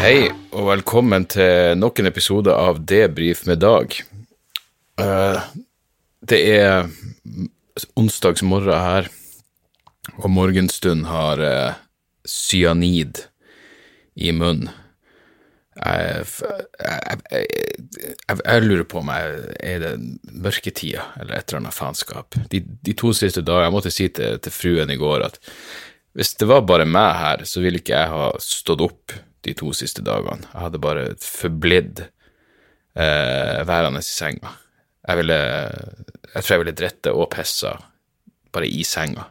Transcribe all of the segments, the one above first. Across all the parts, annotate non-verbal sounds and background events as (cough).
Hei, og velkommen til nok en episode av Debrif med Dag. Eh, det er onsdagsmorgen her, og morgenstund har uh, cyanid i munnen. Jeg, jeg, jeg, jeg lurer på om jeg er det mørketida eller et eller annet faenskap. De, de to siste dagene Jeg måtte si til, til fruen i går at hvis det var bare meg her, så ville ikke jeg ha stått opp de to siste dagene. Jeg hadde bare forblidd eh, værende i senga. Jeg ville Jeg tror jeg ville drette og pissa bare i senga,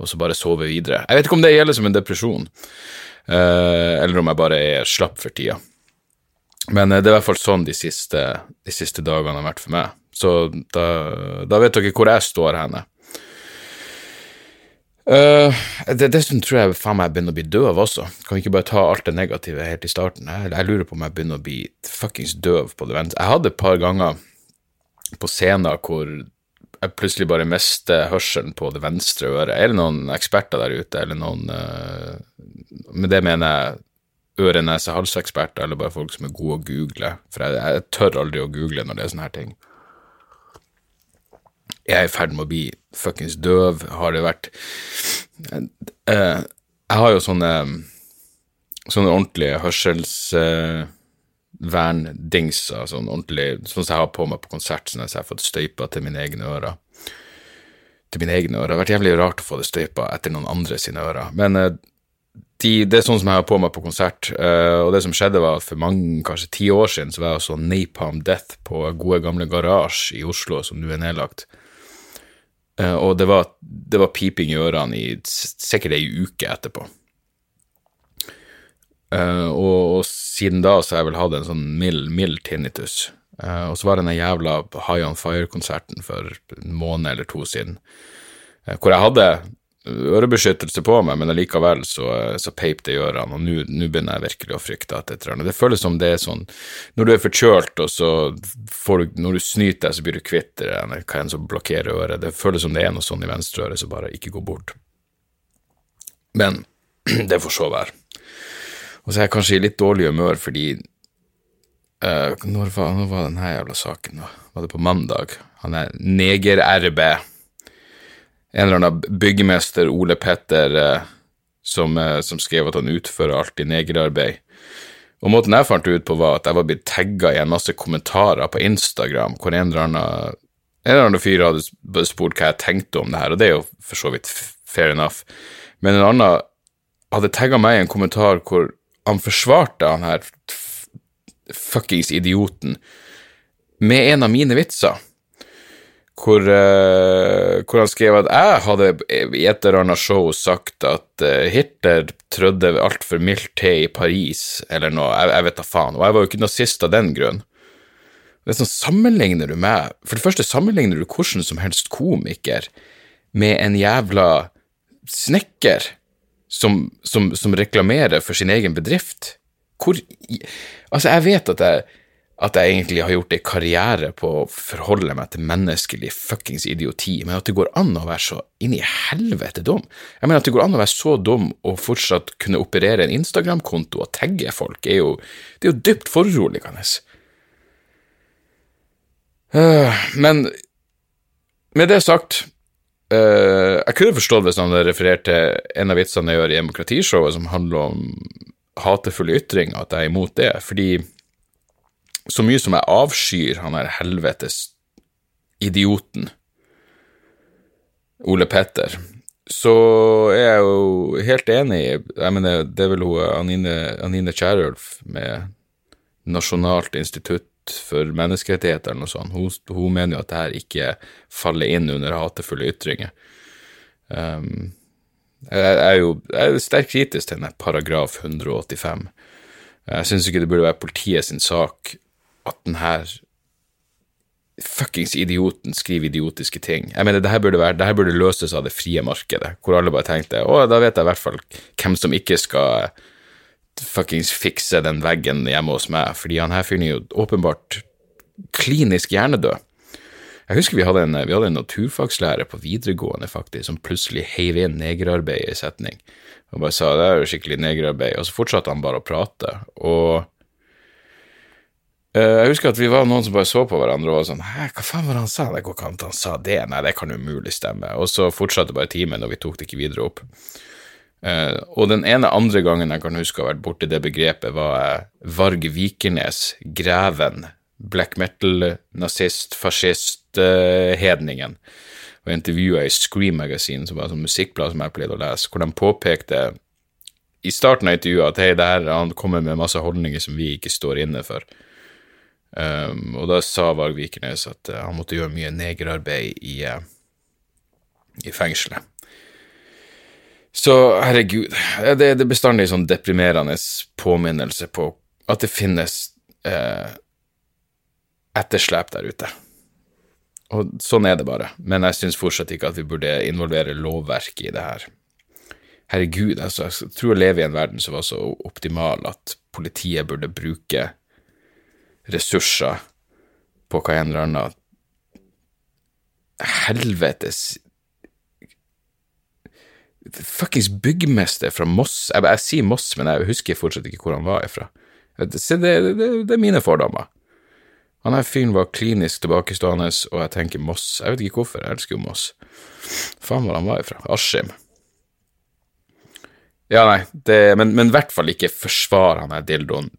og så bare sove videre. Jeg vet ikke om det gjelder som en depresjon, eh, eller om jeg bare er slapp for tida. Men eh, det er i hvert fall sånn de siste, de siste dagene har vært for meg. Så da, da vet dere hvor jeg står henne. Uh, det, dessuten tror jeg faen meg begynner å bli døv også. Kan vi ikke bare ta alt det negative helt i starten? Jeg, jeg lurer på om jeg begynner å bli fuckings døv på det venstre. Jeg hadde et par ganger på scenen hvor jeg plutselig bare mister hørselen på det venstre øret. Er det noen eksperter der ute, eller noen uh, Med det mener jeg øre-, nese-, halseksperter, eller bare folk som er gode å google. For jeg, jeg tør aldri å google når det er sånne her ting jeg er i ferd med å bli fuckings døv, har det vært eh, Jeg har jo sånne sånne ordentlige hørselsverndingser, sånn ordentlig, sånn som jeg har på meg på konsert, sånn at jeg har fått støypa til mine egne ører. Til mine egne ører. Det har vært jævlig rart å få det støypa etter noen andre sine ører. Men eh, de, det er sånn som jeg har på meg på konsert, uh, og det som skjedde var at for mange, kanskje ti år siden, så var jeg så Napalm Death på gode gamle Garasje i Oslo, som nå er nedlagt. Uh, og det var, det var, piping i ørene i sikkert ei uke etterpå. Uh, og, og, siden da så har jeg vel hatt en sånn mild, mild tinnitus. og så var det den jævla High On Fire-konserten for en måned eller to siden, hvor jeg hadde ørebeskyttelse på meg, men allikevel så, så peip det i ørene, og nå begynner jeg virkelig å frykte at eller annet Det føles som det er sånn Når du er forkjølt, og så får du Når du snyter deg, så blir du kvitt det, hva enn som blokkerer øret. Det føles som det er noe sånn i venstre øre som bare ikke går bort. Men (clears throat) det får så være. Og så er jeg kanskje i litt dårlig humør fordi uh, når, var, når var denne jævla saken. Var det på mandag? Han er neger-RB en eller annen byggemester, Ole Petter, eh, som, eh, som, skrev at han utfører alltid negerarbeid. Og måten jeg fant ut på, var at jeg var blitt tagga i en masse kommentarer på Instagram, hvor en eller annen, en eller annen fyr hadde spurt hva jeg tenkte om det her, og det er jo for så vidt fair enough. Men en annen hadde tagga meg i en kommentar hvor han forsvarte han her fuckings idioten med en av mine vitser hvor, uh, hvor, han skrev at jeg hadde i et eller annet show sagt at uh, Hitler trødde altfor mildt til i Paris, eller noe, jeg, jeg vet da faen, og jeg var jo ikke nazist av den grunn. Det er sånn, Sammenligner du meg For det første sammenligner du hvordan som helst komiker med en jævla snekker som, som, som reklamerer for sin egen bedrift. Hvor Altså, jeg vet at jeg at jeg egentlig har gjort en karriere på å forholde meg til menneskelig fuckings idioti, men at det går an å være så inn i helvete dum. Jeg mener at det går an å være så dum og fortsatt kunne operere en Instagram-konto og tagge folk, er jo, det er jo dypt foruroligende. Uh, men med det sagt, uh, jeg kunne forstått hvis han refererte referert til en av vitsene jeg gjør i Demokratishowet som handler om hatefulle ytringer, at jeg er imot det, fordi så mye som jeg avskyr han der helvetes idioten Ole Petter, så er jeg jo helt enig. i Jeg mener, det er vel hun Anine, Anine Kierulf med Nasjonalt institutt for menneskerettigheter eller noe sånt. Hun, hun mener jo at det her ikke faller inn under hatefulle ytringer. Um, jeg er jo jeg er sterkt kritisk til denne paragraf 185. Jeg syns ikke det burde være politiet sin sak at denne fuckings idioten skriver idiotiske ting. Jeg mener, det her burde, være, det her burde løses av det frie markedet, hvor alle bare tenkte å, da vet jeg i hvert fall hvem som ikke skal fuckings fikse den veggen hjemme hos meg, fordi han her fyren er jo åpenbart klinisk hjernedød. Jeg husker vi hadde en, vi hadde en naturfagslærer på videregående faktisk, som plutselig heiv inn negerarbeid i setning, og bare sa det er jo skikkelig negerarbeid, og så fortsatte han bare å prate, og jeg husker at vi var noen som bare så på hverandre og var sånn hæ, hva faen var det han sa, det går ikke an at han sa det, nei, det kan umulig stemme, og så fortsatte bare timen, og vi tok det ikke videre opp. Uh, og den ene andre gangen jeg kan huske å ha vært borti det begrepet, var uh, Varg Vikernes, greven, black metal-nazist, fascist-hedningen, og intervjua i Scream Magazine, som var et musikkblad som jeg pleide å lese, hvor de påpekte i starten av intervjuet at hei, det her, han kommer med masse holdninger som vi ikke står inne for. Um, og da sa Varg Vikernes at uh, han måtte gjøre mye negerarbeid i, uh, i fengselet. Så herregud, det, det er bestandig sånn deprimerende påminnelse på at det finnes uh, etterslep der ute. Og sånn er det bare, men jeg syns fortsatt ikke at vi burde involvere lovverket i det her. Herregud, altså, jeg tror å leve i en verden som var så optimal at politiet burde bruke ressurser på hva en eller annen helvetes Fuckings byggmester fra Moss jeg, jeg, sier Moss, men jeg husker fortsatt ikke hvor han var ifra. Det, det, det, det er mine fordommer. Han her fyren var klinisk tilbakestående, og jeg tenker Moss. Jeg vet ikke hvorfor, jeg elsker jo Moss. Faen hvor han var ifra. Askim. Ja, nei, det, men, i hvert fall ikke forsvar han her dildoen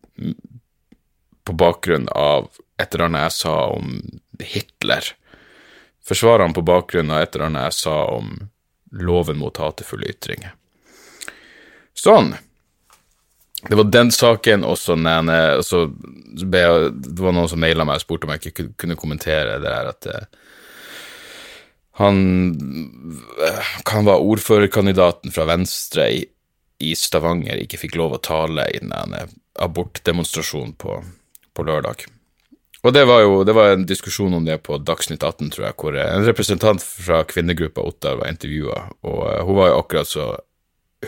på bakgrunn av et eller annet jeg sa om Hitler. Forsvarer han på bakgrunn av et eller annet jeg sa om loven mot hatefulle ytringer. Sånn. Det var den saken, og så ble Det var noen som maila meg og spurte om jeg ikke kunne kommentere det der at eh, han Han var ordførerkandidaten fra Venstre i, i, Stavanger, ikke fikk lov å tale i den abortdemonstrasjonen på, på lørdag. Og det var jo det var en diskusjon om det på Dagsnytt 18, tror jeg, hvor en representant fra kvinnegruppa Ottar var intervjua, og eh, hun var jo akkurat så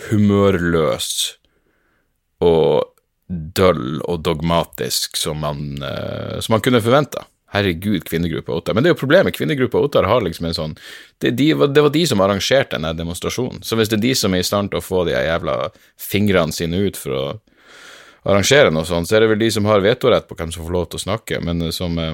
humørløs og døll og dogmatisk som man, uh, som man kunne forventa. Herregud, kvinnegruppa Ottar. Men det er jo problemet, kvinnegruppa Ottar har liksom en sånn det, de, det, var de som arrangerte denne demonstrasjonen. Så hvis det er de som er i stand til å få de jævla fingrene sine ut for å arrangere noe sånt, så er det vel de som har vetorett på hvem som får lov til å snakke, men eh, som uh,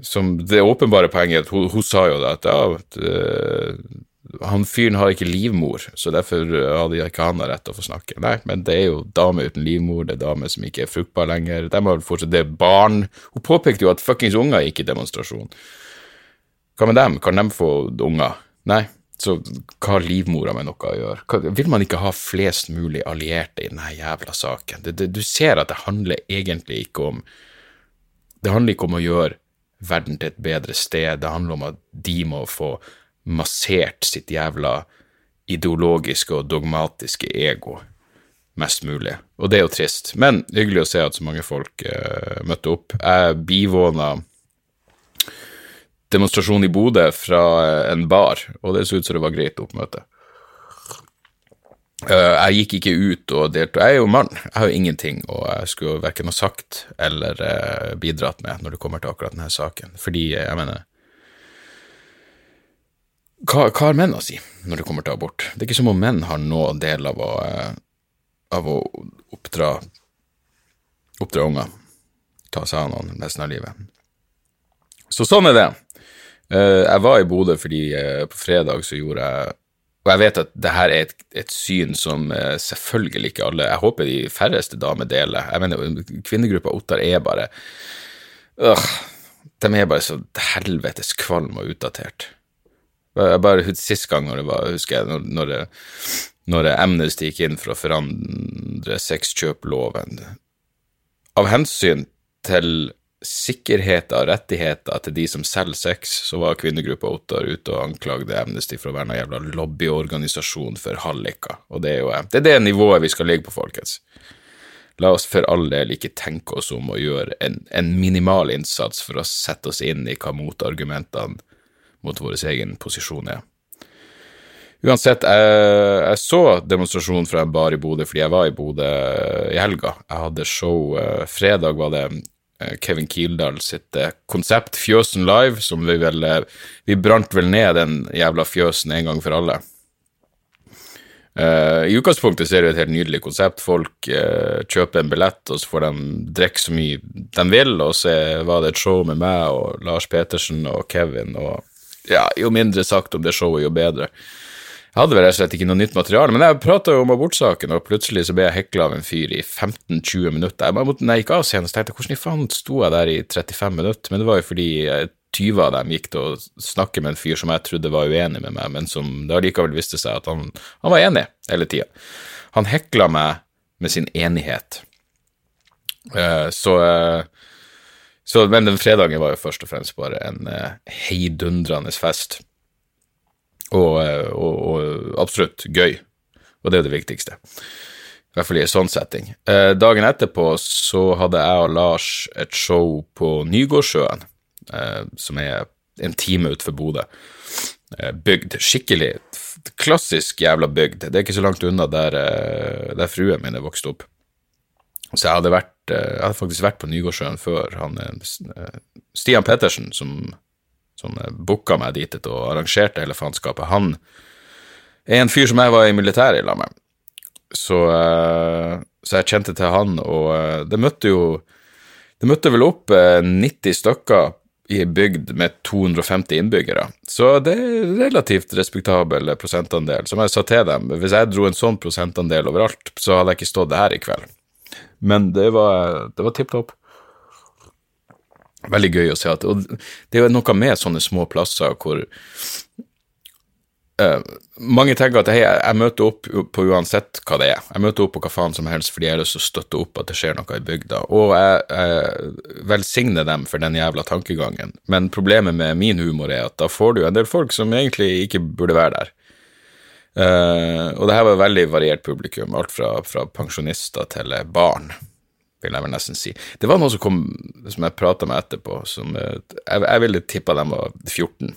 som det åpenbare poenget hun, hun sa jo det, at ja, at, uh, han fyren har ikke livmor, så derfor hadde ikke han rett til å få snakke. Nei, men det er jo damer uten livmor, det er damer som ikke er fruktbare lenger, de har fortsatt det er barn. Hun påpekte jo at fuckings unger gikk i demonstrasjon. Hva med dem, kan de få unger? Nei, så hva har livmora med noe å gjøre? Hva, vil man ikke ha flest mulig allierte i denne jævla saken? Det, det, du ser at det handler egentlig ikke om Det handler ikke om å gjøre verden til et bedre sted, det handler om at de må få massert sitt jævla ideologiske og dogmatiske ego mest mulig. Og det er jo trist, men hyggelig å se at så mange folk uh, møtte opp. Jeg bivåna demonstrasjon i Bodø fra en bar, og det så ut som det var greit oppmøte. Uh, jeg gikk ikke ut og deltok. Jeg er jo mann, jeg har jo ingenting og jeg skulle verken ha sagt eller uh, bidratt med når det kommer til akkurat denne saken, fordi jeg mener hva, hva, har menn å si når det kommer til abort? Det er ikke som om menn har noen del av å, eh, av å oppdra, oppdra unger, ta seg av noen resten av livet. Så sånn er det. Eh, jeg var i Bodø fordi eh, på fredag så gjorde jeg Og jeg vet at det her er et, et syn som selvfølgelig ikke alle Jeg håper de færreste damer deler. Jeg mener, kvinnegruppa Ottar er bare øh, De er bare så helvetes kvalm og utdatert. Jeg bare Sist gang når det var, husker jeg, når, når, det, når det Amnesty gikk inn for å forandre sexkjøploven Av hensyn til sikkerhet og rettigheter til de som selger sex, så var kvinnegruppa Ottar ute og anklagde Amnesty for å være en jævla lobbyorganisasjon for halliker. Og det er jo det, er det nivået vi skal ligge på, folkens. La oss for all del ikke tenke oss om å gjøre en, en minimal innsats for å sette oss inn i hva motargumentene mot vår egen posisjon er. Uansett, jeg, jeg, så demonstrasjonen fra en bar i Bodø fordi jeg var i Bodø i helga. Jeg hadde show eh, Fredag var det Eh, Kevin Kildahl sitt eh, konsept, Fjøsen Live, som vi vel eh, Vi brant vel ned den jævla fjøsen en gang for alle. Uh, I utgangspunktet så er det et helt nydelig konsept. Folk uh, kjøper en billett, og så får de drikke så mye de vil, og så var det et show med meg og Lars Petersen og Kevin, og ja, jo mindre sagt om det showet, jo bedre. Jeg hadde vel rett og slett ikke noe nytt materiale, men jeg prata jo om abortsaken, og plutselig så ble jeg hekla av en fyr i 15-20 minutter. Jeg måtte, jeg gikk av scenen, så tenkte hvordan i faen sto jeg der i 35 minutter? Men det var jo fordi 20 av dem gikk til å snakke med en fyr som jeg trodde var uenig med meg, men som det allikevel viste seg at han, han var enig hele tida. Han hekla meg med sin enighet. Uh, så, uh, så, Men den fredagen var jo først og fremst bare en heidundrende fest og, eh, og, og, absolutt gøy. Og det er det viktigste. I hvert fall i en sånn setting. Eh, dagen etterpå så hadde jeg og Lars et show på Nygårdsjøen, eh, som er en time utenfor Bodø. Eh, bygd. Skikkelig klassisk jævla bygd. Det er ikke så langt unna der, eh, der fruen min er vokst opp. Så jeg hadde, vært, eh, jeg hadde faktisk vært på Nygårdsjøen før han Stian Pettersen, som som booka meg dit og arrangerte hele faenskapet, han er en fyr som jeg var i militæret i lag med. Så, eh, så, jeg kjente til han, og eh, det møtte jo Det møtte vel opp 90 eh, stykker i ei bygd med 250 innbyggere, så det er relativt respektabel prosentandel. Som jeg sa til dem, hvis jeg dro en sånn prosentandel overalt, så hadde jeg ikke stått her i kveld. Men det var, det var tipp topp. Veldig gøy å se at Og det er jo noe med sånne små plasser hvor uh, mange tenker at hei, jeg møter opp på uansett hva det er. Jeg møter opp på hva faen som helst fordi jeg har lyst til å støtte opp at det skjer noe i bygda. Og jeg, jeg velsigner dem for den jævla tankegangen. Men problemet med min humor er at da får du en del folk som egentlig ikke burde være der. Uh, og det her var veldig variert publikum, alt fra, fra pensjonister til barn vil jeg vel nesten si. Det var noen som kom, som jeg prata med etterpå, som eh, jeg, jeg ville tippa dem var 14.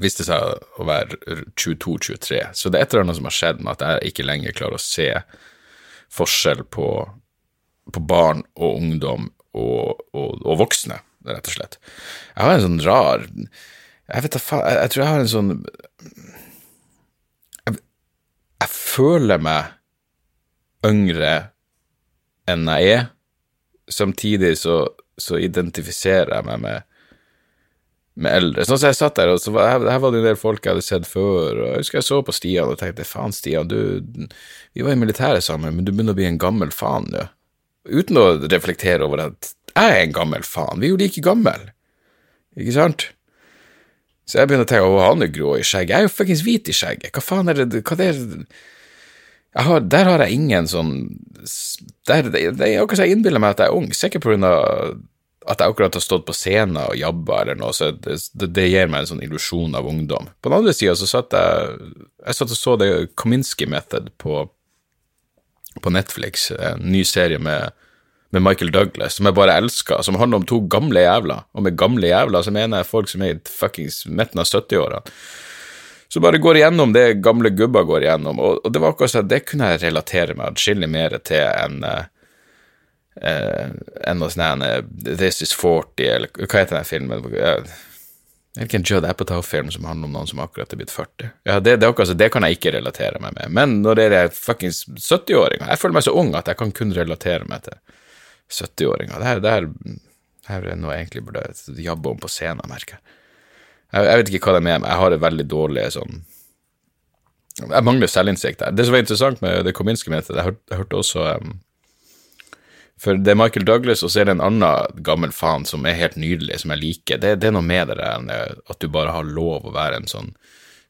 Viste seg å være 22-23. Så det er et eller annet som har skjedd med at jeg ikke lenger klarer å se forskjell på, på barn og ungdom og, og, og, voksne, rett og slett. Jeg har en sånn rar Jeg vet da faen jeg, jeg, tror jeg har en sånn jeg, jeg føler meg yngre enn jeg er. Samtidig så, så identifiserer jeg meg med, med eldre. Sånn som jeg satt der, og så var, her, var det en del folk jeg hadde sett før, og jeg husker jeg så på Stian og tenkte faen, Stian, du, vi var i militæret sammen, men du begynner å bli en gammel faen nå. Uten å reflektere over at jeg er en gammel faen, vi er jo like gammel, ikke sant? Så jeg begynner å tenke å, han er grå i skjegget, jeg er jo fuckings hvit i skjegget, hva faen er det, hva det er har, der har jeg ingen sånn der, Det, er akkurat som jeg innbiller meg at jeg er ung, sikkert av at jeg akkurat har stått på scenen og jabba eller noe, så det, det, gir meg en sånn illusjon av ungdom. På den andre sida så satt jeg jeg satt og så det Kominsky Method på, på Netflix, en ny serie med, med Michael Douglas, som jeg bare elsker, som handler om to gamle jævler. Og med gamle jævler så mener jeg folk som er i fuckings midten av 70-årene så bare går igjennom det gamle gubba går igjennom, og, og det var akkurat sånn det kunne jeg relatere meg atskillig mer til enn uh, enn noe sånn This Is 40, eller hva heter den filmen? Jeg er ikke en Judd Apatow-film som handler om noen som akkurat er blitt 40. Ja, det, det, akkurat, det, kan jeg ikke relatere meg med. Men når det er fuckings 70-åringer Jeg føler meg så ung at jeg kan kun relatere meg til 70-åringer. Det, det, det her er noe jeg egentlig burde jabbe om på scenen, merker jeg. Jeg, jeg, vet ikke hva det er med meg, jeg har et veldig dårlig sånn Jeg mangler selvinnsikt der. Det som var interessant med det kominske møtet, jeg, hørte, jeg hørte også um, For det er Michael Douglas, og så er det en annen gammel faen som er helt nydelig, som jeg liker. Det, det er noe med det der at du bare har lov å være en sånn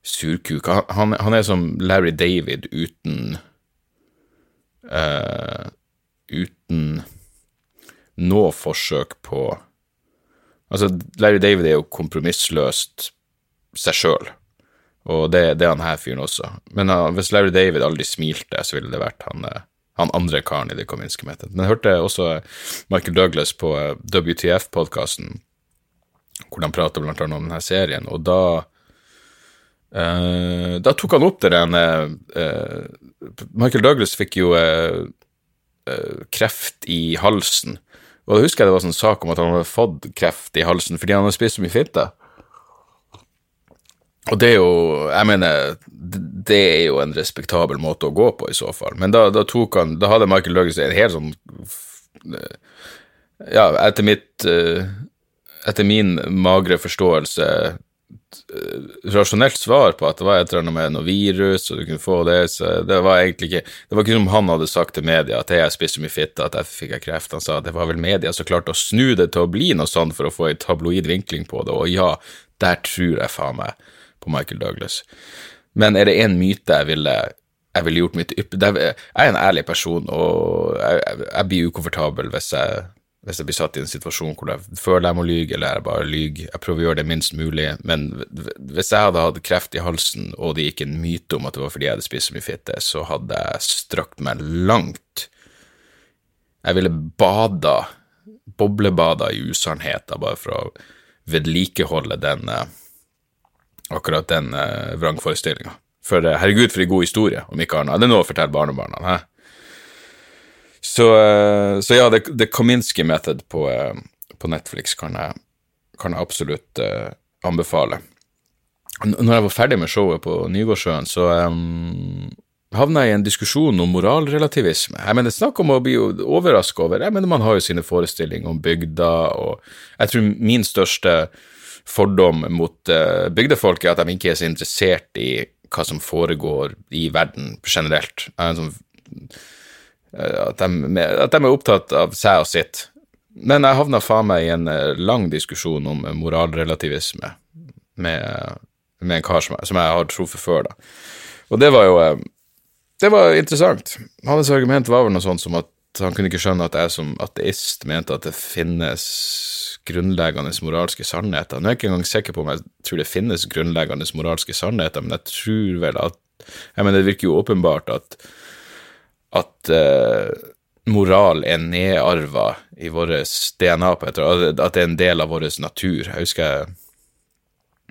surkuk. Han, han er som Larry David uten uh, Uten noe forsøk på Altså, Larry David er jo kompromissløst seg sjøl, og det, det, er han her fyren også. Men uh, hvis Larry David aldri smilte, så ville det vært han, uh, han andre karen i det Kominsky Method. Men jeg hørte også Michael Douglas på uh, WTF-podkasten, hvor han prater blant annet om denne serien, og da Da tok han opp det den Michael Douglas fikk jo kreft i halsen og da husker jeg det var sånn sak om at han hadde fått kreft i halsen fordi han hadde spist så mye fitte. Og det er jo Jeg mener, det er jo en respektabel måte å gå på, i så fall. Men da, da tok han Da hadde Michael Douglas en helt sånn Ja, etter mitt Etter min magre forståelse Eh, rasjonelt svar på at det var et eller annet med noe virus, og du kunne få det, så det var egentlig ikke Det var ikke som han hadde sagt til media, at jeg spiste mye fitte, at derfor fikk jeg kreft. Han sa at det var vel media som klarte å snu det til å bli noe sånn for å få en tabloid vinkling på det, og ja, der tror jeg faen meg på Michael Douglas. Men er det én myte jeg ville jeg ville gjort mitt ypp... Jeg er en ærlig person, og jeg, jeg, jeg blir ukomfortabel hvis jeg hvis jeg blir satt i en situasjon hvor jeg føler jeg må lyge, eller jeg bare lyver. Jeg prøver å gjøre det minst mulig, men hvis jeg hadde hatt kreft i halsen, og det gikk en myte om at det var fordi jeg hadde spist så mye fitte, så hadde jeg strakt meg langt. Jeg ville bada, boblebada i usannheter, bare for å vedlikeholde den eh, akkurat den eh, vrangforestillinga. For eh, herregud, for en god historie, om ikke annet. Det noe å fortelle barnebarna. Hæ? Så, eh, så ja, The, Kominsky Method på, eh, på Netflix kan jeg, kan jeg absolutt uh, anbefale. Når jeg var ferdig med showet på Nygårdsjøen, så um, havna jeg i en diskusjon om moralrelativisme. Jeg mener, Snakk om å bli overraska over Jeg mener, Man har jo sine forestillinger om bygda, og jeg tror min største fordom mot uh, bygdefolk er at de ikke er så interessert i hva som foregår i verden generelt. Jeg er en sånn at de, at de, er opptatt av seg og sitt. Men jeg havna faen meg i en eh, lang diskusjon om moralrelativisme med, med en kar som som jeg har truffet før, da. Og det var jo eh, Det var interessant. Hans argument var vel noe sånt som at han kunne ikke skjønne at jeg som ateist mente at det finnes grunnleggende moralske sannheter. Nå er jeg ikke engang sikker på om jeg tror det finnes grunnleggende moralske sannheter, men jeg tror vel at Jeg mener, det virker jo åpenbart at at uh, moral er nedarva i vårt DNA, på et at det er en del av vår natur. Jeg husker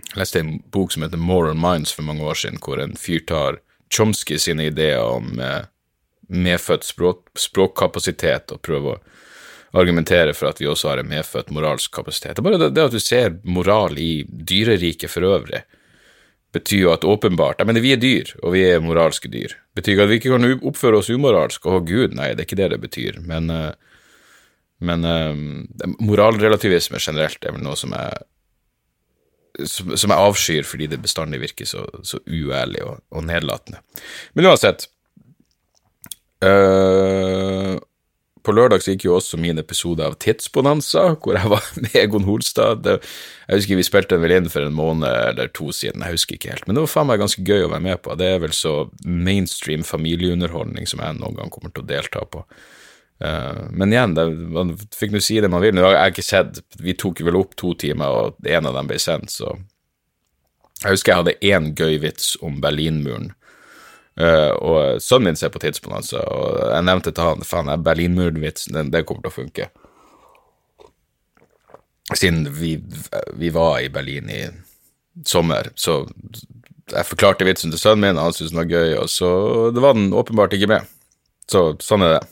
jeg leste en bok som heter Moral Minds for mange år siden, hvor en fyr tar Chomsky sine ideer om uh, medfødt språk, språkkapasitet og prøver å argumentere for at vi også har en medfødt moralsk kapasitet. Bare det, det at du ser moral i dyreriket for øvrig, betyr jo at åpenbart Jeg mener, vi er dyr, og vi er moralske dyr. Betyr ikke at vi ikke kan oppføre oss umoralsk. Å, gud, nei, det er ikke det det betyr. Men, eh, men uh, moralrelativisme generelt er vel noe som jeg som, som jeg avskyr fordi det bestandig virker så, så uærlig og, og nedlatende. Men uansett uh, på lørdag så gikk jo også min episode av Tidsbonanza, hvor jeg var med Egon Holstad. Jeg husker vi spilte den vel inn for en måned eller to siden, jeg husker ikke helt. Men det var faen meg ganske gøy å være med på. Det er vel så mainstream familieunderholdning som jeg noen gang kommer til å delta på. Uh, men igjen, det, man fikk nå si det man vil. Nå har jeg ikke sett Vi tok vel opp to timer, og en av dem ble sendt, så Jeg husker jeg hadde én gøy vits om Berlinmuren Uh, og sønnen min ser på Tidsbalanse, og jeg nevnte til han faen, Berlinmuren-vitsen, den, den kommer til å funke. Siden vi, vi, var i Berlin i sommer, så jeg forklarte vitsen til sønnen min, han syntes den var gøy, og så det var den åpenbart ikke med. Så sånn er det.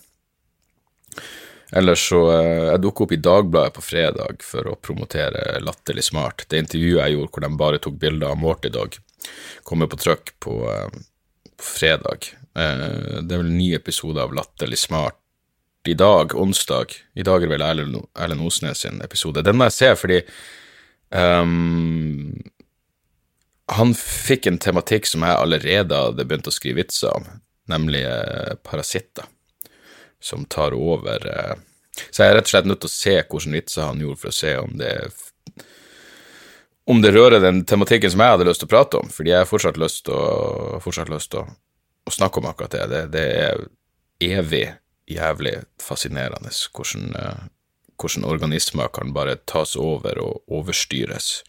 Ellers så uh, Jeg dukket opp i Dagbladet på fredag for å promotere Latterlig smart. Det intervjuet jeg gjorde hvor de bare tok bilder av Morty Dog, kommer på trykk på uh, på fredag. Eh, det er vel en ny episode av Latterlig smart i dag, onsdag. I dag er vel Erlend Osnes sin episode. Den må jeg se fordi um, han fikk en tematikk som jeg allerede hadde begynt å skrive vitser om, nemlig uh, parasitter, som tar over uh, Så jeg er rett og slett nødt til å se hvilke vitser han gjorde, for å se om det om det rører den tematikken som jeg hadde lyst til å prate om, fordi jeg har fortsatt lyst til å, lyst til å, å snakke om akkurat det. det. Det er evig jævlig fascinerende hvordan, eh, hvordan organismer kan bare tas over og overstyres.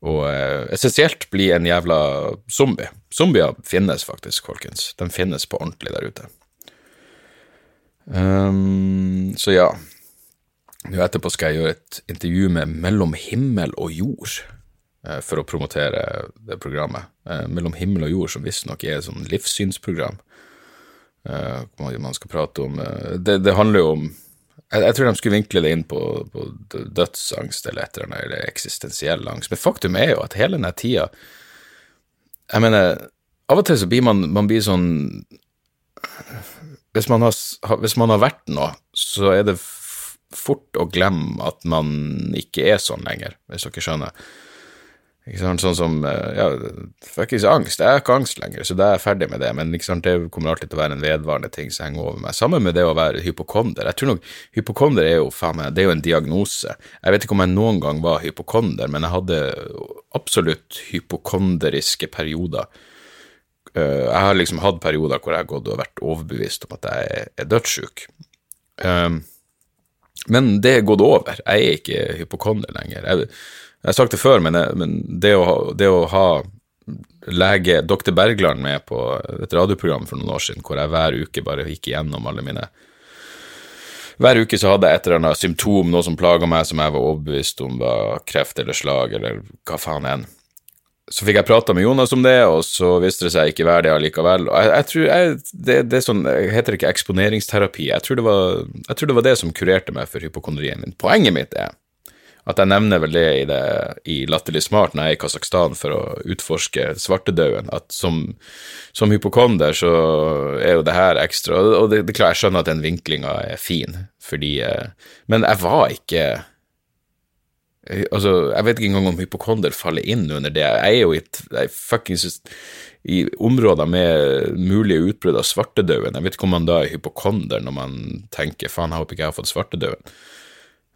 Og eh, essensielt bli en jævla zombie. Zombier finnes faktisk, folkens. De finnes på ordentlig der ute. Um, så ja. Nå etterpå skal jeg gjøre et intervju med Mellom himmel og jord eh, for å promotere det programmet. Eh, Mellom himmel og jord, som visstnok er et sånn livssynsprogram. Eh, man skal prate om Det, det handler jo om jeg, jeg, tror de skulle vinkle det inn på, på dødsangst eller et eller annet, eller eksistensiell angst. Men faktum er jo at hele denne tida Jeg mener, av og til så blir man, man blir sånn hvis man, har, hvis man har vært noe, så er det fort å glemme at man ikke er sånn lenger, hvis dere skjønner. Ikke sant? Sånn som eh, ja, fuckings angst. Jeg har ikke angst lenger, så da er jeg ferdig med det. Men sant, det kommer alltid til å være en vedvarende ting som henger over meg. Sammen med det å være hypokonder. Jeg tror nok hypokonder er jo faen meg, det er jo en diagnose. Jeg vet ikke om jeg noen gang var hypokonder, men jeg hadde absolutt hypokonderiske perioder. Eh, jeg har liksom hatt perioder hvor jeg har gått og vært overbevist om at jeg er dødssjuk. Um, men det er gått over. Jeg er ikke hypokonder lenger. Jeg, jeg har sagt det før, men, jeg, men det, å, det, å, ha lege Dr. Bergland med på et radioprogram for noen år siden, hvor jeg hver uke bare gikk igjennom alle mine Hver uke så hadde jeg et eller annet symptom, noe som plaga meg, som jeg var overbevist om var kreft eller slag eller hva faen enn. Så fikk jeg prata med Jonas om det, og så viste det seg ikke være det allikevel. Og jeg, jeg tror jeg, det, det sånn, heter ikke eksponeringsterapi. Jeg tror, var, jeg tror det var det som kurerte meg for hypokondrien min. Poenget mitt er at jeg nevner vel det i, det, i Latterlig smart når jeg er i Kasakhstan for å utforske svartedauden, at som, som hypokonder så er jo det her ekstra Og det, det klart, jeg skjønner at den vinklinga er fin, fordi eh, Men jeg var ikke Altså, jeg vet ikke engang om hypokonder faller inn under det. Jeg er jo i, fuckings i områder med mulige utbrudd av svartedauden. Jeg vet ikke om man da er hypokonder når man tenker 'faen, jeg håper ikke jeg har fått svartedauden'.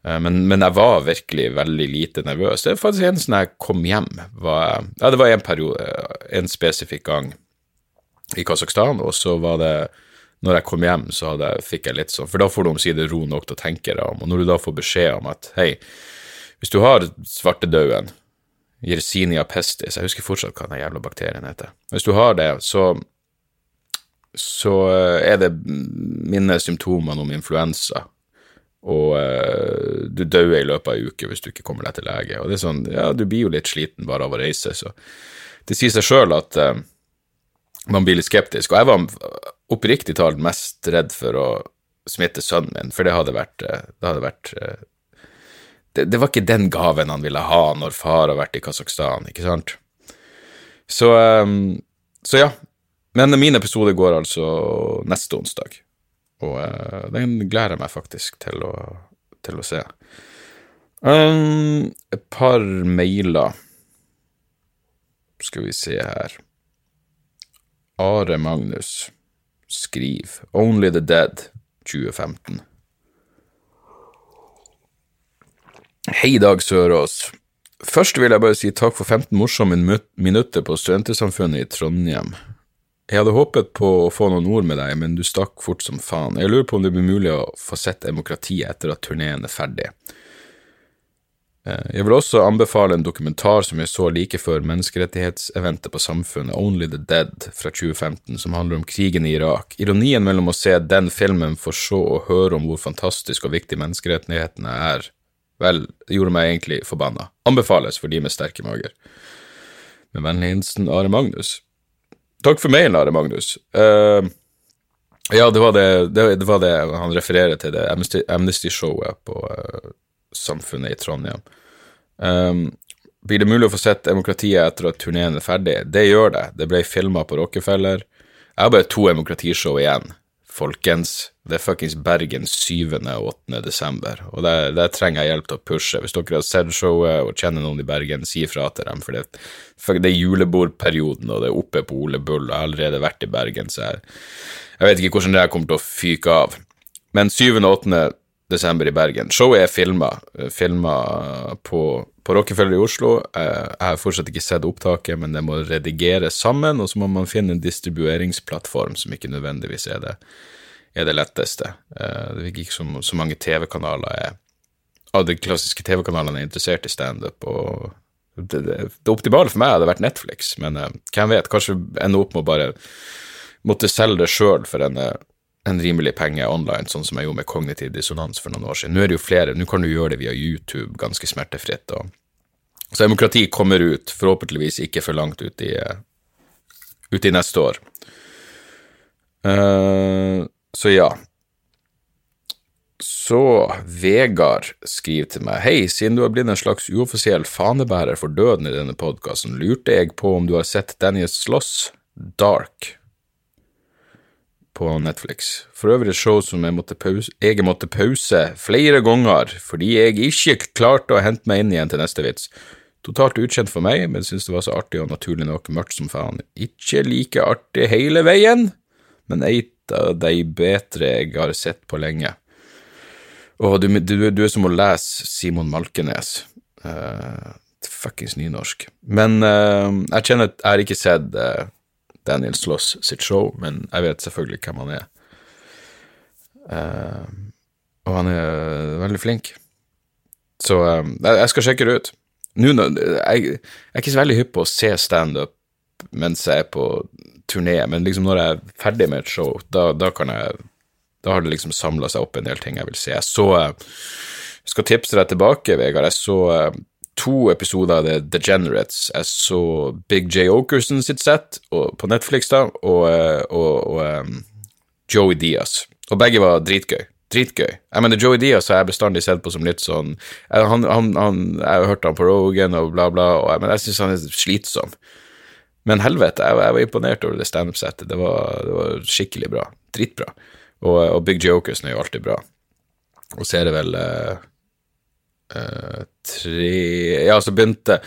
Eh, men, men, jeg var virkelig veldig lite nervøs. Det er faktisk en sånn jeg kom hjem var, Ja, det var en periode, en spesifikk gang i Kasakhstan, og så var det når jeg kom hjem, så hadde, fikk jeg litt sånn For da får du omsider ro nok til å tenke deg om, og når du da får beskjed om at hei, hvis du har svartedauden, Yersinia pestis, jeg husker fortsatt hva den jævla bakterien heter Hvis du har det, så, så eh, er det mine symptomer om influensa og uh, du dør i løpet av ei uke hvis du ikke kommer deg til lege. Og det er sånn, ja, du blir jo litt sliten bare av å reise, så det sier seg sjøl at uh, man blir litt skeptisk. Og jeg var oppriktig talt mest redd for å smitte sønnen min, for det hadde vært, det, hadde vært det, det, var ikke den gaven han ville ha når far har vært i Kasakhstan, ikke sant? Så, um, så ja. Men min episode går altså neste onsdag og uh, den gleder jeg meg faktisk til å, til å se. Um, et par mailer Skal vi se her. Are Magnus skriver Only the Dead 2015. Hei, Dag Sørås. Først vil jeg bare si takk for 15 morsomme minutter på Studentersamfunnet i Trondheim. Jeg hadde håpet på å få noen ord med deg, men du stakk fort som faen. Jeg lurer på om det blir mulig å få sett demokratiet etter at turneen er ferdig. Eh, jeg vil også anbefale en dokumentar som jeg så like før menneskerettighetseventet på Samfunnet, Only the Dead, fra 2015, som handler om krigen i Irak. Ironien mellom å se den filmen for så å høre om hvor fantastisk og viktig menneskerettighetene er, vel, det gjorde meg egentlig forbanna. Anbefales for de med sterke mager. Med vennlig hilsen Are Magnus. Takk for mailen, Are Magnus. Uh, ja, det var det, det, det var det, han refererer til, det Amnesty-showet på uh, Samfunnet i Trondheim. Um, blir det mulig å få sett demokratiet etter at turneen er ferdig? Det gjør det. Det ble filma på Rockefeller. Jeg har bare to demokratishow igjen folkens. Det er fuckings Bergen 7. og 8. desember, og der, trenger jeg hjelp til å pushe. Hvis dere har sett showet og kjenner noen i Bergen, si ifra til dem, for det, det er julebordperioden, og det er oppe på Ole Bull, og jeg har allerede vært i Bergen, så jeg, jeg vet ikke hvordan det her kommer til å fyke av. Men 7. og 8. desember i Bergen. Showet er filma, filma på, på Rockefeller i Oslo. Eh, Jeg har fortsatt ikke sett opptaket, men det må redigeres sammen, og så må man finne en distribueringsplattform som ikke nødvendigvis er det, er det letteste. Eh, Det virker ikke som så mange TV-kanaler er av de klassiske TV-kanalene er interessert i standup, og det, det, det optimale for meg hadde vært Netflix, men eh, hvem vet, kanskje ende opp med å bare måtte selge det sjøl for en, eh, en rimelig penge online, sånn som jeg gjorde med Kognitiv dissonans for noen år siden. Nå er det jo flere, nå kan du gjøre det via YouTube ganske smertefritt. Og, så demokrati kommer ut, forhåpentligvis ikke for langt ut i, eh, ut i neste år. Uh, så ja. Så Vegard skriver til meg Hei, siden du har blitt en slags uoffisiell fanebærer for døden i denne podkasten, lurte jeg på om du har sett Daniel Sloss, Dark, på Netflix. For øvrig et show som jeg måtte, pause, jeg måtte pause flere ganger fordi jeg ikke klarte å hente meg inn igjen til neste vits. Totalt ukjent for meg, men syntes det var så artig og naturlig nok mørkt som faen. Ikke like artig hele veien, men et av de bedre jeg har sett på lenge. Åh, du, du, du er som å lese Simon Malkenes. Uh, fuckings nynorsk. Men uh, jeg kjenner at jeg har ikke sett uh, Daniel Sloss sitt show, men jeg vet selvfølgelig hvem han er. Uh, og han er veldig flink. Så uh, jeg skal sjekke det ut. Nå, jeg, jeg, er ikke så veldig hypp på å se standup mens jeg er på turné, men liksom når jeg er ferdig med et show, da, da kan jeg Da har det liksom samla seg opp en del ting jeg vil se. Jeg så Jeg skal tipse deg tilbake, Vegard. Jeg så to episoder av The Degenerates. Jeg så Big J. Okerson sitt sett på Netflix, da, og, og, og um, Joey Diaz. Og begge var dritgøy. Dritgøy. Jeg mener, Joey Diaz har jeg bestandig sett på som litt sånn han, han, han, Jeg har hørt han på Rogan og bla, bla, og, men jeg syns han er slitsom. Men helvete, jeg, jeg var imponert over det standup-settet. Det, det, var skikkelig bra. Dritbra. Og, og Big J. Okerson er jo alltid bra. Og så er det vel uh, Uh, tre Ja, så begynte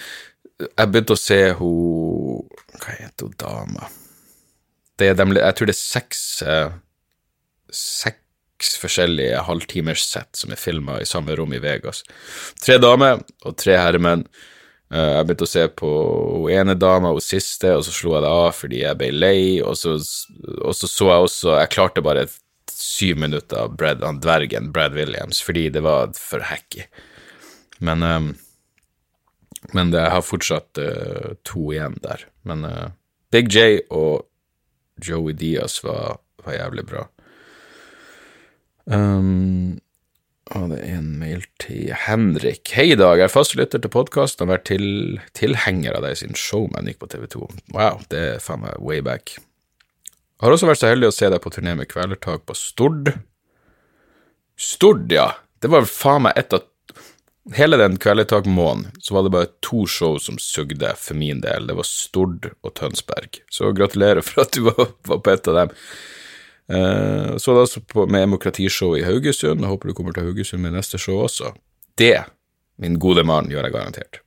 Jeg begynte å se hun Hva heter hun dama? Det er dem, jeg tror det er seks uh, Seks forskjellige halvtimerssett som er filma i samme rom i Vegas. Tre damer og tre herremenn. Uh, jeg begynte å se på hun ene dama, hun siste, og så slo jeg det av fordi jeg ble lei, og så, og så så jeg også Jeg klarte bare syv minutter av Brad, dvergen Brad Williams fordi det var for hacky. Men, um, men jeg har fortsatt uh, to igjen der. Men uh, Big J og Joey Diaz var, var jævlig bra. Um, og det er en mail til Henrik. Hei, Dag. Jeg er fastlytter til podkasten og har vært til, tilhenger av deg siden Showman gikk på TV2. Wow, det er faen meg way back. Jeg har også vært så heldig å se deg på turné med Kvelertak på Stord. Stord, ja. Det var faen meg et av Hele den Kvelertak-måneden så var det bare to show som sugde for min del. Det var Stord og Tønsberg. Så gratulerer for at du var, var på et av dem. Uh, så var det altså på, med Demokratishow i Haugesund. Jeg håper du kommer til Haugesund med neste show også. Det, min gode mann, gjør jeg garantert.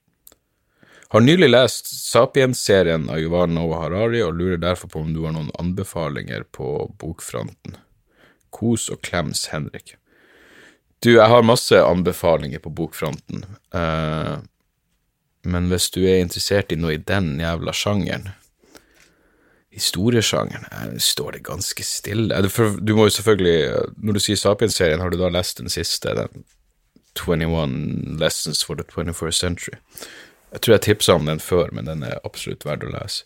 Har nylig lest Sapiens-serien av Yuval Noah Harari og lurer derfor på om du har noen anbefalinger på bokfronten. Kos og klems Henrik. Du, jeg har masse anbefalinger på bokfronten, uh, men hvis du er interessert i noe i den jævla sjangeren, historiesjangeren, uh, står det ganske stille. For, du må jo selvfølgelig, når du sier Sapiens-serien, har du da lest den siste, den 21 Lessons for the 21st Century? Jeg tror jeg tipsa om den før, men den er absolutt verdt å lese.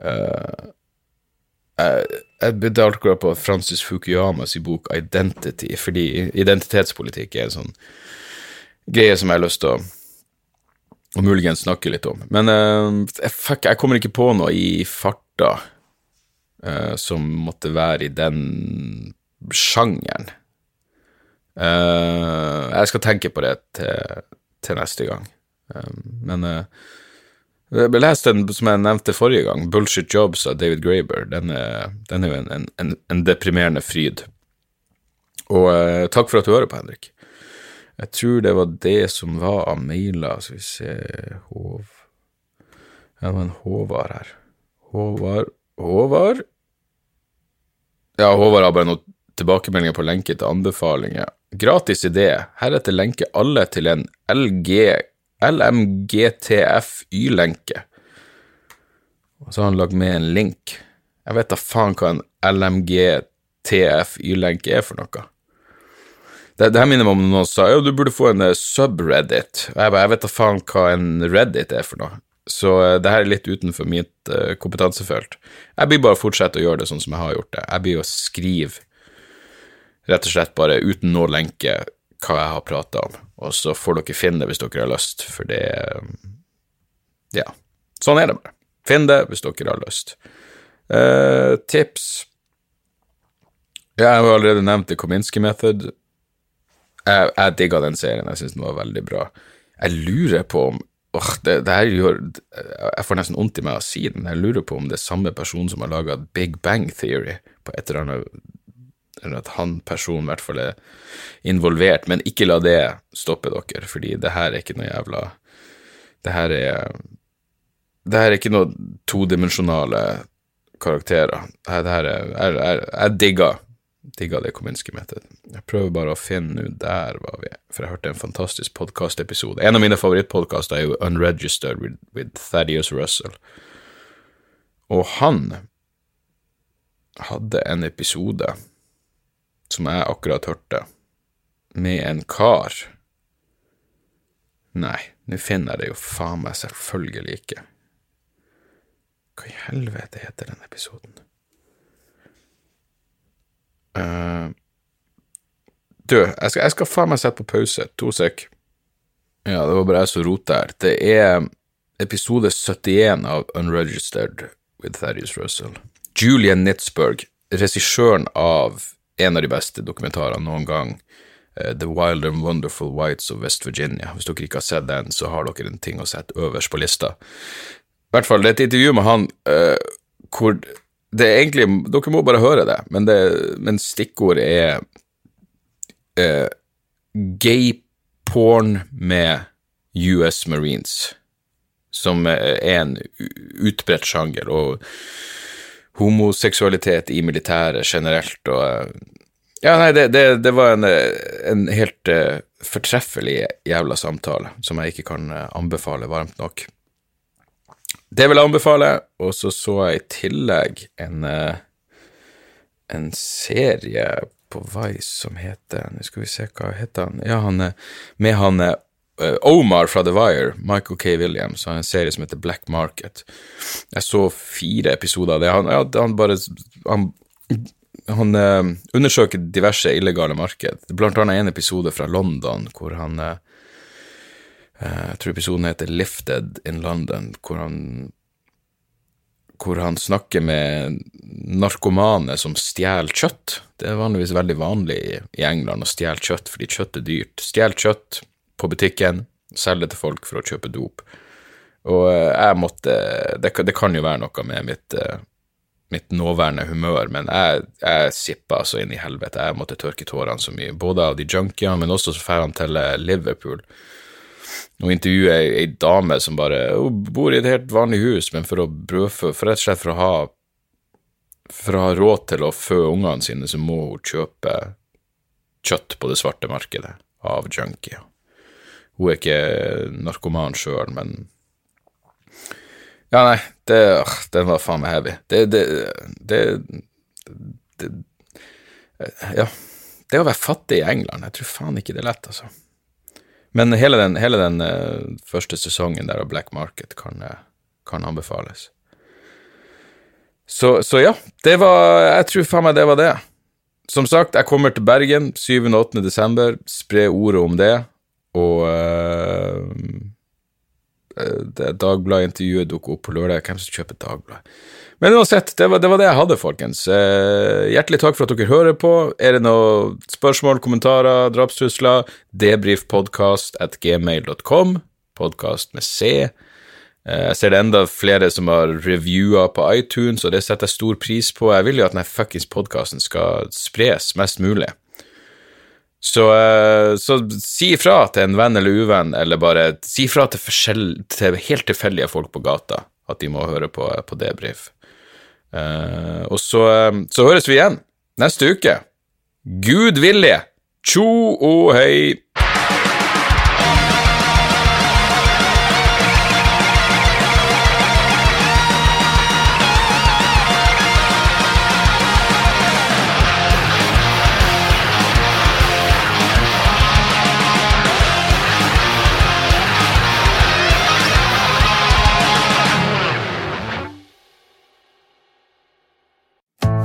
Uh, jeg, jeg begynte akkurat på Francis Fukuyamas bok Identity, fordi identitetspolitikk er en sånn greie som jeg har lyst til å og muligens snakke litt om. Men uh, fuck, jeg kommer ikke på noe i farta uh, som måtte være i den sjangeren. Uh, jeg skal tenke på det til, til neste gang. men jeg leste den som jeg nevnte forrige gang, Bullshit Jobs av David Graber. Den er, den er jo en, en, en, deprimerende fryd. Og eh, takk for at du hører på, Henrik. Jeg tror det var det som var av mailer. Skal vi se Hov... Ja, det var en Håvard her. Håvard Håvard? Ja, Håvard har bare noen tilbakemeldinger på lenke til anbefalinger. Gratis idé. Heretter lenke alle til en LG, LMGTF-Y-lenke. Og så har han lagt med en link. Jeg vet da faen hva en LMGTF-Y-lenke er for noe. Det, det her minner meg om noen sa ja, du burde få en uh, subreddit. Og jeg bare, jeg vet da faen hva en reddit er for noe. Så uh, det her er litt utenfor mitt uh, kompetansefelt. Jeg blir bare fortsette å gjøre det sånn som jeg har gjort det. Jeg blir å skrive rett og slett bare uten noe lenke hva jeg har prata om, og så får dere finne det hvis dere har lyst, for det Ja, sånn er det bare. Finn det hvis dere har lyst. Eh, tips Jeg har allerede nevnt The Kominsky Method. Jeg, jeg digga den serien, jeg syns den var veldig bra. Jeg lurer på om åh, det, det, her gjør Jeg får nesten vondt i meg å si den. Jeg lurer på om det er samme person som har laga Big Bang Theory på et eller annet eller at han personen i hvert fall er involvert, men ikke la det stoppe dere, fordi det her er ikke noe jævla Det her er Det her er ikke noe todimensjonale karakterer. Det her, er Jeg, jeg, jeg digger digga det Kominsky mente. Jeg prøver bare å finne ut der hva vi for jeg hørte en fantastisk podkastepisode. En av mine favorittpodkaster er jo Unregistered with, with Thaddeus Russell. Og han hadde en episode som jeg akkurat hørte, med en kar Nei, nå finner jeg det jo faen meg selvfølgelig ikke. Hva i helvete heter den episoden? Uh, du, jeg skal, jeg skal faen meg sette på pause. To sek. Ja, det var bare jeg som rota her. Det er episode 71 av Unregistered with Thaddeus Russell. Julian Nitzberg, regissøren av en av de beste dokumentarene noen gang, uh, The Wild and Wonderful Whites of West Virginia. Hvis dere ikke har sett den, så har dere en ting å sette øverst på lista. I hvert fall, det er et intervju med han uh, hvor det er egentlig Dere må bare høre det, men, det, men stikkordet er uh, gay-porn med US Marines, som er en utbredt sjanger, og homoseksualitet i militæret generelt, og Ja, nei, det, det, det var en, en helt uh, fortreffelig jævla samtale, som jeg ikke kan anbefale varmt nok. Det vil jeg anbefale, og så så jeg i tillegg en, en serie på Vice som heter Nå skal vi se, hva heter han? Ja, han med han Omar fra The Wire, Michael K. Williams, har en serie som heter Black Market. Jeg så fire episoder av det. Han, ja, han bare Han, han eh, undersøker diverse illegale marked. Blant annet en episode fra London hvor han eh, jeg tror episoden heter Lifted in London, hvor han hvor han snakker med narkomane som stjeler kjøtt. Det er vanligvis veldig vanlig i England å stjele kjøtt fordi kjøtt er dyrt. Stjel kjøtt på butikken, selge til folk for å kjøpe dop. Og jeg måtte Det, det kan jo være noe med mitt, mitt nåværende humør, men jeg, jeg sippa altså inn i helvete. Jeg måtte tørke tårene så mye, både av de junkiene, men også så drar han til Liverpool Nå intervjuer jeg ei dame som bare Hun bor i et helt vanlig hus, men for å brødfø For rett og slett for å ha For å ha råd til å fø ungene sine, så må hun kjøpe kjøtt på det svarte markedet av junkier. Hun er ikke narkoman sjøl, men Ja, nei, det, den var faen meg heavy. Det, det, det, det Ja. Det å være fattig i England, jeg tror faen ikke det er lett, altså. Men hele den, hele den øh, første sesongen der av Black Market kan, kan anbefales. Så, så, ja, det var Jeg tror faen meg det var det. Som sagt, jeg kommer til Bergen 7. og 8. desember. Spre ordet om det. Og uh, det Dagbladet-intervjuet dukker opp på lørdag. Hvem som kjøper Dagblad? Men uansett, det var, det var, det jeg hadde, folkens. Eh, hjertelig takk for at dere hører på. Er det noen spørsmål, kommentarer, drapstrusler? Gmail.com. Podkast med C. Jeg ser det enda flere som har reviewer på iTunes, og det setter jeg stor pris på. Jeg vil jo at denne fuckings podkasten skal spres mest mulig. Så, eh, så, si ifra til en venn eller uvenn, eller bare si ifra til, til helt tilfeldige folk på gata at de må høre på, på debrief. Uh, og så, så, høres vi igjen neste uke. Gud vilje! Tjo og hei!